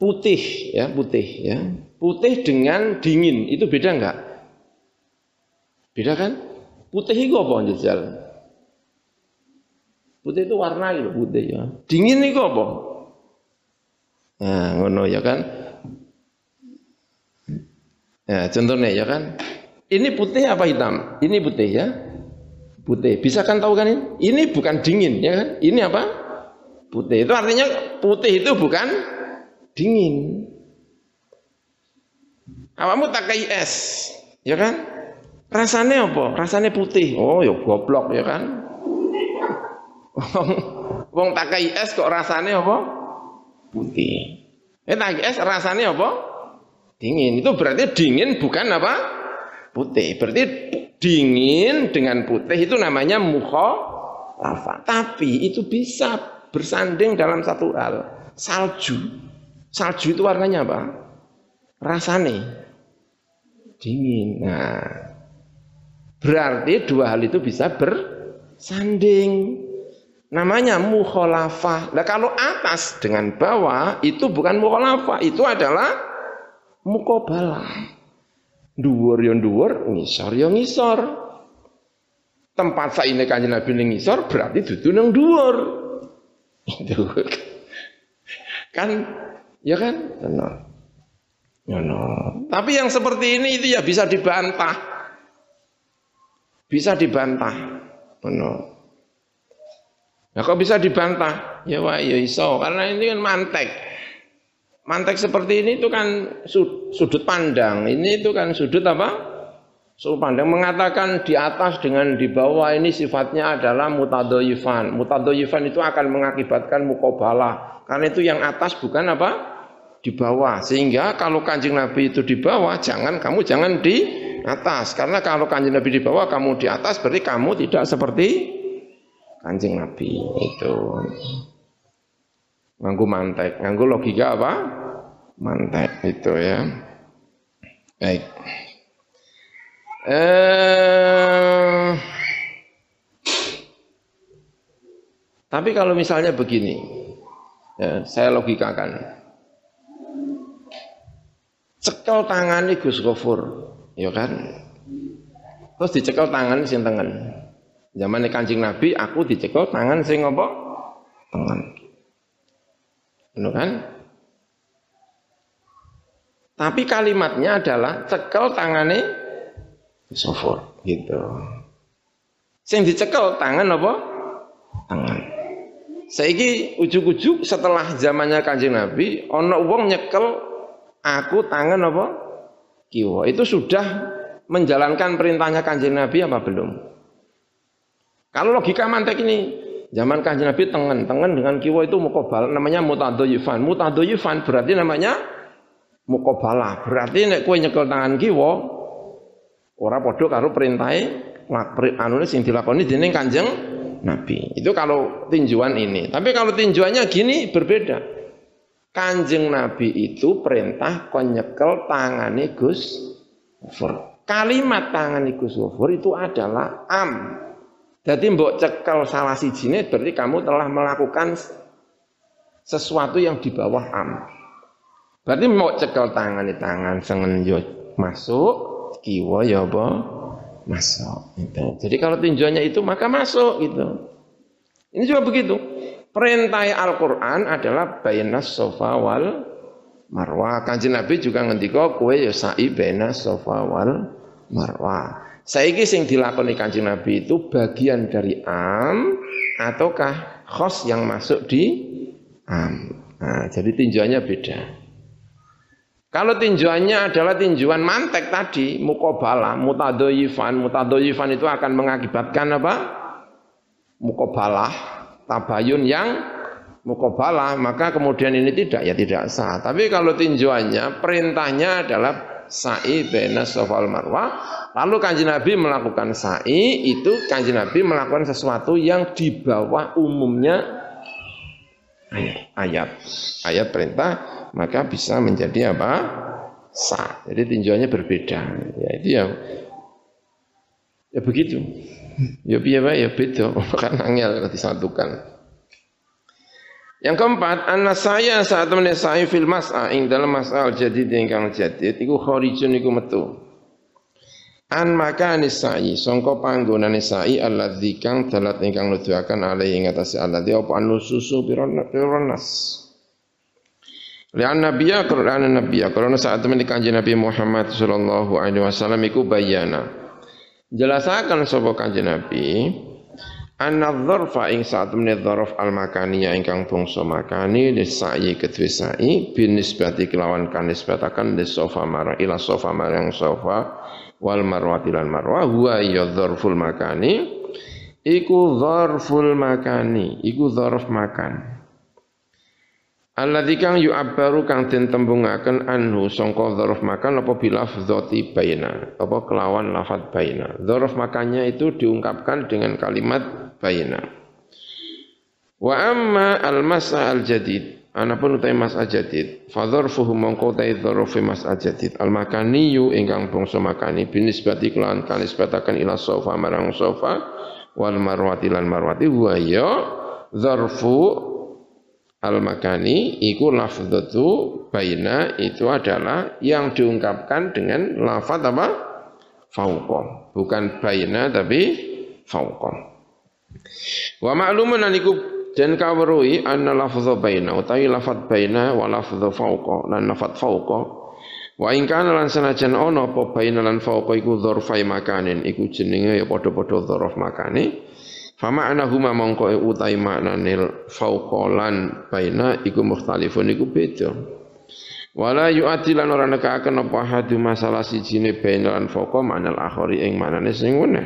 putih ya putih ya. Putih dengan dingin itu beda enggak beda kan? Putih itu apa jajal? Putih itu warna itu putih ya. Dingin itu apa? Nah ngono ya kan? Ya contohnya ya kan? Ini putih apa hitam? Ini putih ya. Putih. Bisa kan tahu kan ini? Ini bukan dingin ya kan? Ini apa? Putih. Itu artinya putih itu bukan dingin. Awamu tak kayak es, ya kan? Rasanya apa? Rasanya putih. Oh, ya goblok ya kan? Wong tak kayak es kok rasanya apa? Putih. Eh tak es rasanya apa? Dingin. Itu berarti dingin bukan apa? Putih. Berarti dingin dengan putih itu namanya lava. Tapi itu bisa bersanding dalam satu hal. Salju. Salju itu warnanya apa? Rasane dingin. Nah, berarti dua hal itu bisa bersanding. Namanya mukhalafah. Nah, kalau atas dengan bawah itu bukan mukhalafah, itu adalah mukobalah. Dhuwur yo dhuwur, ngisor yo ngisor. Tempat saine kanjeng Nabi ning ngisor berarti dudu nang dhuwur. Itu kan Ya kan? Benar. Benar. Tapi yang seperti ini itu ya bisa dibantah. Bisa dibantah. Benar. Nah kok bisa dibantah? Ya wah ya iso karena ini kan mantek. Mantek seperti ini itu kan sudut pandang. Ini itu kan sudut apa? Sudut pandang mengatakan di atas dengan di bawah ini sifatnya adalah mutadoyifan. Mutadoyifan itu akan mengakibatkan mukobalah. Karena itu yang atas bukan apa? Di bawah. Sehingga kalau kanjeng Nabi itu di bawah, jangan kamu jangan di atas. Karena kalau kanjeng Nabi di bawah, kamu di atas, berarti kamu tidak seperti Kanjeng Nabi itu. Nganggu mantek, nganggu logika apa? Mantek itu ya. Baik. Eh, tapi kalau misalnya begini, ya, saya logikakan. Cekel tangan Gus Gofur, ya kan? Terus dicekel tangan sing tengen. Zaman Kanjeng Nabi aku dicekel tangan sing apa? Tengen. Benar kan? Tapi kalimatnya adalah cekel tangannya sofur gitu. Sing dicekel tangan apa? Tangan. Saiki ujuk-ujuk setelah zamannya Kanjeng Nabi, ana wong nyekel aku tangan apa? Kiwa. Itu sudah menjalankan perintahnya Kanjeng Nabi apa belum? Kalau logika mantek ini, zaman Kanjeng Nabi tengen, tengen dengan kiwa itu mukobal, namanya mutadoyifan. Mutadoyifan berarti namanya mukobalah. Berarti nek kue nyekel tangan kiwa, Ora padha karo perintahe anune sing dilakoni dening Kanjeng Nabi. Itu kalau tinjuan ini. Tapi kalau tinjuannya gini berbeda. Kanjeng Nabi itu perintah kon nyekel tangane Gus Gofur. Kalimat tangane Gus Gofur itu adalah am. Jadi mbok cekel salah sijine berarti kamu telah melakukan sesuatu yang di bawah am. Berarti mau cekel tangan di tangan sengen masuk, kiwa ya apa? Masuk. Gitu. Jadi kalau tinjauannya itu maka masuk gitu. Ini juga begitu. Perintah Al-Quran adalah bainas sofa wal marwah. Kanjeng Nabi juga ngendika kue ya sa'i bainas sofa wal marwah. Saiki sing dilakoni Kanjeng Nabi itu bagian dari am ataukah khos yang masuk di am. Nah, jadi tinjauannya beda. Kalau tinjuannya adalah tinjuan mantek tadi, mukobala, mutadoyifan, mutadoyifan itu akan mengakibatkan apa? Mukobalah, tabayun yang mukobalah, maka kemudian ini tidak, ya tidak sah. Tapi kalau tinjuannya, perintahnya adalah sa'i bena sofal marwah, lalu kanji Nabi melakukan sa'i, itu kanji Nabi melakukan sesuatu yang di bawah umumnya. Ayat, ayat perintah maka bisa menjadi apa? sah. Jadi tinjauannya berbeda. Ya itu ya ya begitu. Ya piye ya beda, kan angel disatukan. Yang keempat, anak saya saat temen saya fil mas'a ing dalam mas'al jadi ingkang jadid iku kharijun iku metu. An maka nisai sangka panggonane sa'i alladzi kang dalat ingkang nuduhaken alaihi ing atase alladzi apa anususu pironas. Lian nabiya Quran nabiya karena saat temen kanjeng Nabi Muhammad sallallahu alaihi wasallam iku bayana. Jelasakan sapa kanjeng Nabi anna dzarfa ing saat temen dzarf al makaniya ingkang bangsa makani lisai kedue sa'i bin nisbati kelawan kan nisbatakan li sofa marang ila sofa marang sofa wal marwati lan marwah huwa ya dzarful makani. Iku dzarful makani iku dzarf makan Alladzi kang yu'abbaru kang den tembungaken anhu sangka dzaraf makan apa bilafdzati baina apa kelawan lafat baina. Dzaraf makannya itu diungkapkan dengan kalimat baina. Wa amma al-masa al-jadid anapun utai mas al-jadid fa dzarfuhu mongko utai dzaraf mas al-jadid al-makaniyu ingkang bangsa makani binisbati kelawan kanisbataken ila sofa marang sofa wal marwati lan marwati wa ya dzarfu al-makani iku lafdzatu baina itu adalah yang diungkapkan dengan lafaz apa? fauqa. Bukan baina tapi fauqa. Wa ma'lumun aniku dan kawruhi anna lafdhu baina utawi lafaz baina wa lafdhu fauqa lan lafaz fauqa Wa in kana lan sanajan ana apa baina lan fauqa iku dzarfai makanin iku jenenge ya padha-padha dzaraf makane Fama huma mongko utai maknane fauqalan baina iku mukhtalifun iku beda. Wala yu'ati lan ora nekakaken apa hadu masalah sijine baina lan fauqa manal akhari ing manane sing weneh.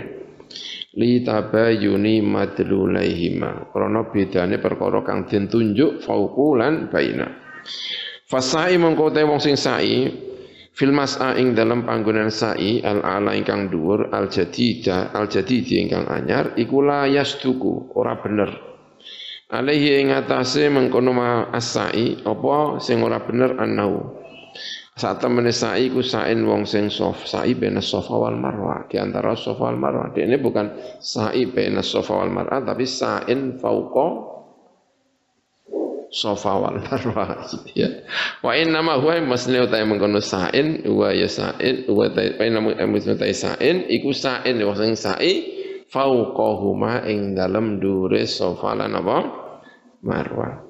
Li tabayuni madlulaihima. Krana bedane perkara kang den tunjuk fauqu lan baina. Fasai mongko te wong sing sai Fil mas'a ing dalam panggonan sa'i al ala ingkang dhuwur al jadida al jadidi ingkang anyar iku la yasduku ora bener. Alaihi ing atase mengkono as-sa'i apa sing ora bener annau. Saat temene sa'i ku sa'in wong sing sof sa'i bena sofa wal marwa di antara sofa wal marwa. Ini bukan sa'i bena sofa wal marwa tapi sa'in fauqa sofa wal marwa gitu ya. Wa in nama huwa masne utai mengkono sain wa ya sain wa ta wa nama masne utai sain iku sain wa sing sa'i fauqahuma ing dalem dure sofa lan apa marwa.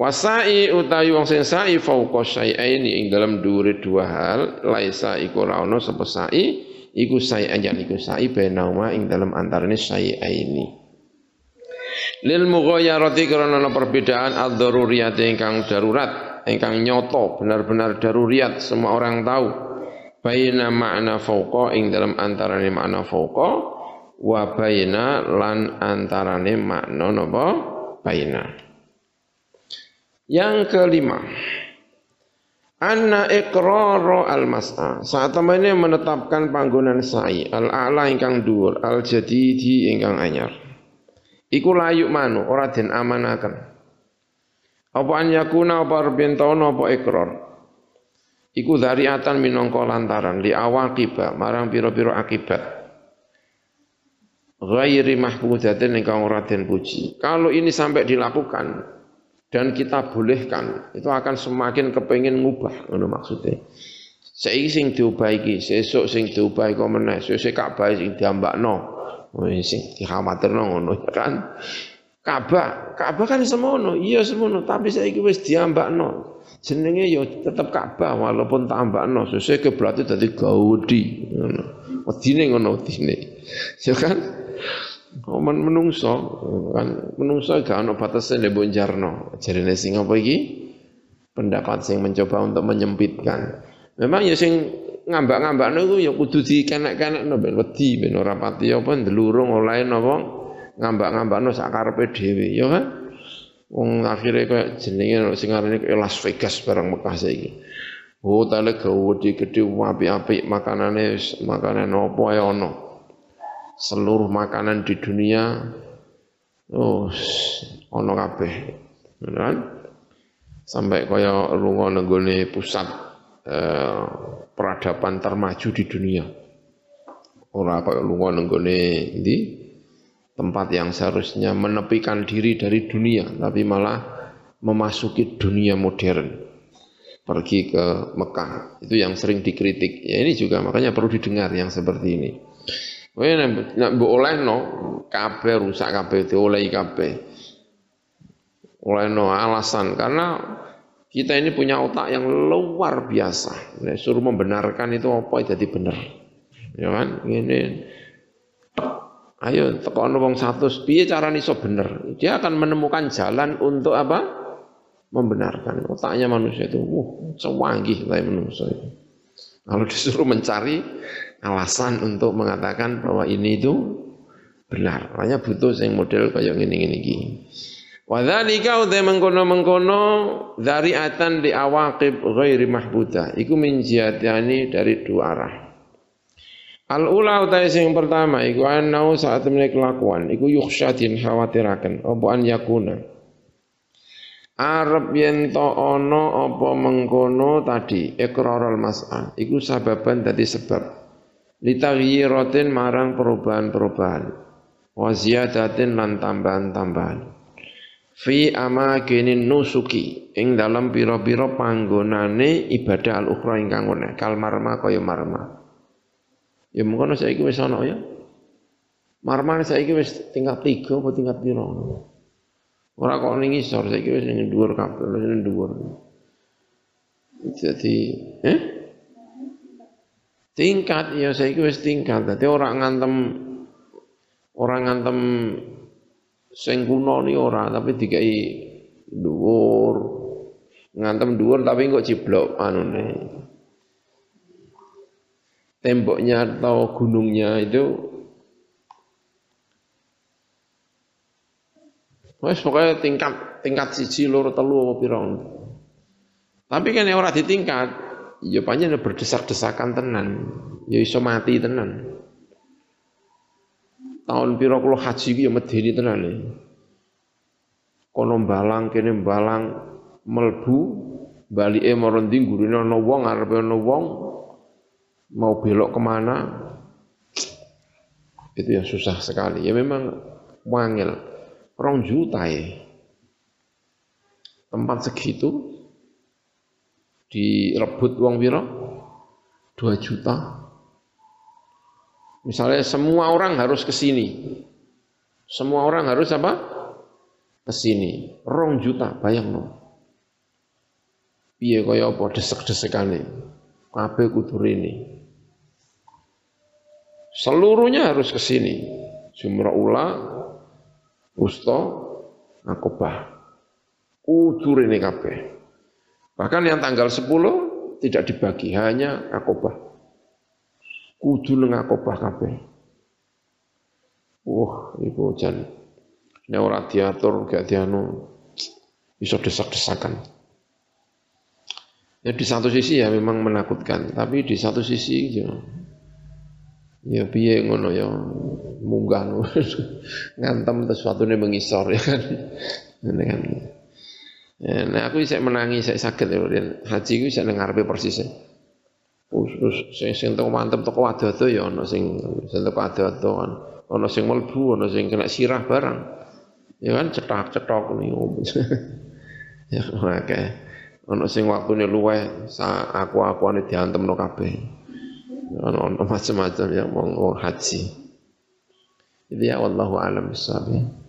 Wasai utawi wong sing sa'i fauqa ing dalam dure dua hal laisa iku ora ono sapa sa'i iku sa'i anjan iku sa'i benauma ing dalam antarane syai'aini lil mughayarati karena perbedaan ad-daruriyat ingkang darurat ingkang nyoto benar-benar daruriyat semua orang tahu baina makna fauqa ing dalam antarane makna fauqa wa baina lan antarane makna napa baina yang kelima Anna iqrara al-mas'a. Saat temannya menetapkan panggonan sa'i al-a'la ingkang dhuwur, al-jadidi ingkang anyar. Iku layuk manu ora den amanaken. Apa an yakuna apa arbentana apa ikrar. Iku dzariatan minangka lantaran li awaqiba marang pira-pira akibat. Ghairi mahmudatin ingkang ora den puji. Kalau ini sampai dilakukan dan kita bolehkan, itu akan semakin kepengin ngubah ngono maksudnya. Saiki sing diubah iki, sesuk sing diubah kok meneh, sesuk Ka'bah sing diambakno. Sing dikhawatirno ngono ya kan. Ka'bah, Ka'bah kan semono, iya semono, tapi saiki wis diambakno. Jenenge ya tetep Ka'bah walaupun tambakno, sesuk kiblat dadi gaudi ngono. Wedine ngono wedine. Ya kan? Oman menungso kan menungso gak ono batase nek mbok jarno. Jarine sing apa iki? Pendapat sing mencoba untuk menyempitkan. Memang ya sing ngambak-ngambakno iku ya kudu dikenek-kenekno ben wedi ben ora pati apa ndelurung oleh napa ngambak-ngambakno sak karepe dhewe ya kan. Wong akhire kaya jenenge sing arane Las Vegas barang Mekah saiki. Hotele gede gede apik-apik makanane makanan apa ya ono. Seluruh makanan di dunia oh ono kabeh. Kan? Sampai kaya lunga nenggone pusat eh, peradaban termaju di dunia. Ora kaya lunga nenggone di tempat yang seharusnya menepikan diri dari dunia tapi malah memasuki dunia modern. Pergi ke Mekah. Itu yang sering dikritik. Ya ini juga makanya perlu didengar yang seperti ini. Kowe nek mbok olehno kabeh rusak kabeh diolehi kabeh. Olehno alasan karena kita ini punya otak yang luar biasa. Suruh membenarkan itu apa jadi benar. Ya kan? Ini Ayo tekan wong satu, piye cara iso bener? Dia akan menemukan jalan untuk apa? Membenarkan. Otaknya manusia itu, uh, sewanggih lah manusia itu. Kalau disuruh mencari alasan untuk mengatakan bahwa ini itu benar. Makanya butuh yang model kayak gini-gini. Wa dzalika uta mengkono-mengkono dzari'atan di awaqib ghairi mahbudah. Iku min dari dua arah. Al ula utai sing pertama iku anau saat temene kelakuan iku yukhsyatin khawatiraken apa an yakuna. Arab yen to ana apa mengkono tadi iqrarul mas'al iku sababan dadi sebab litaghyiratin marang perubahan-perubahan wa ziyadatin lan tambahan-tambahan fi amakinin nusuki. Ing dalam pira-pira panggonane ibadah al-ukhra ingkang ngene kal marma kaya marma. Ya mengkono saiki wis ana ya. Marma saiki wis tingkat 3 apa tingkat pira? Ora kok ning isor saiki wis ning dhuwur kabeh ning dhuwur. Jadi eh? Tingkat ya saiki wis tingkat. Dadi ora ngantem ora ngantem sing kuno ni ora tapi dikai dhuwur ngantem dhuwur tapi kok ciblok anune temboknya atau gunungnya itu Wes pokoknya tingkat tingkat siji loro telu apa pira. Tapi kan ora ditingkat, ya pancen berdesak-desakan tenan, ya iso mati tenan. Tahun pira kula haji ki ya medeni tenan. Ya. Kono balang kene balang melbu balike marang ndi gurine ana wong arepe ana wong mau belok ke mana itu yang susah sekali ya memang wangil rong juta ya tempat segitu direbut uang piro 2 juta misalnya semua orang harus ke sini semua orang harus apa ke sini rong juta bayang no piye kaya apa desek-desekane kabeh kudu ini Seluruhnya harus ke sini. Jumrah ula, usto, akobah. Kudur ini kabeh. Bahkan yang tanggal 10 tidak dibagi, hanya akobah. Kudu nang akobah kabeh. Wah, ibu jan. Ini ora diatur, gak dianu, bisa desak-desakan. Ya di satu sisi ya memang menakutkan, tapi di satu sisi ya, ya piye ngono ya munggah ngantem sesuatu ini mengisor ya kan ini kan ya, nah aku bisa menangi saya sakit ya haji ku bisa ngarepe persis ya terus sing sing teko mantep teko ado-ado ya ana sing sing teko ado-ado kan. Ana sing mlebu ana sing kena sirah barang. Ya kan cetak-cetok nih ya oke. Ana sing waktune luweh aku-akuane diantemno kabeh. Ono macam-macam yang mau haji. Jadi ya wallahu alam bisawab.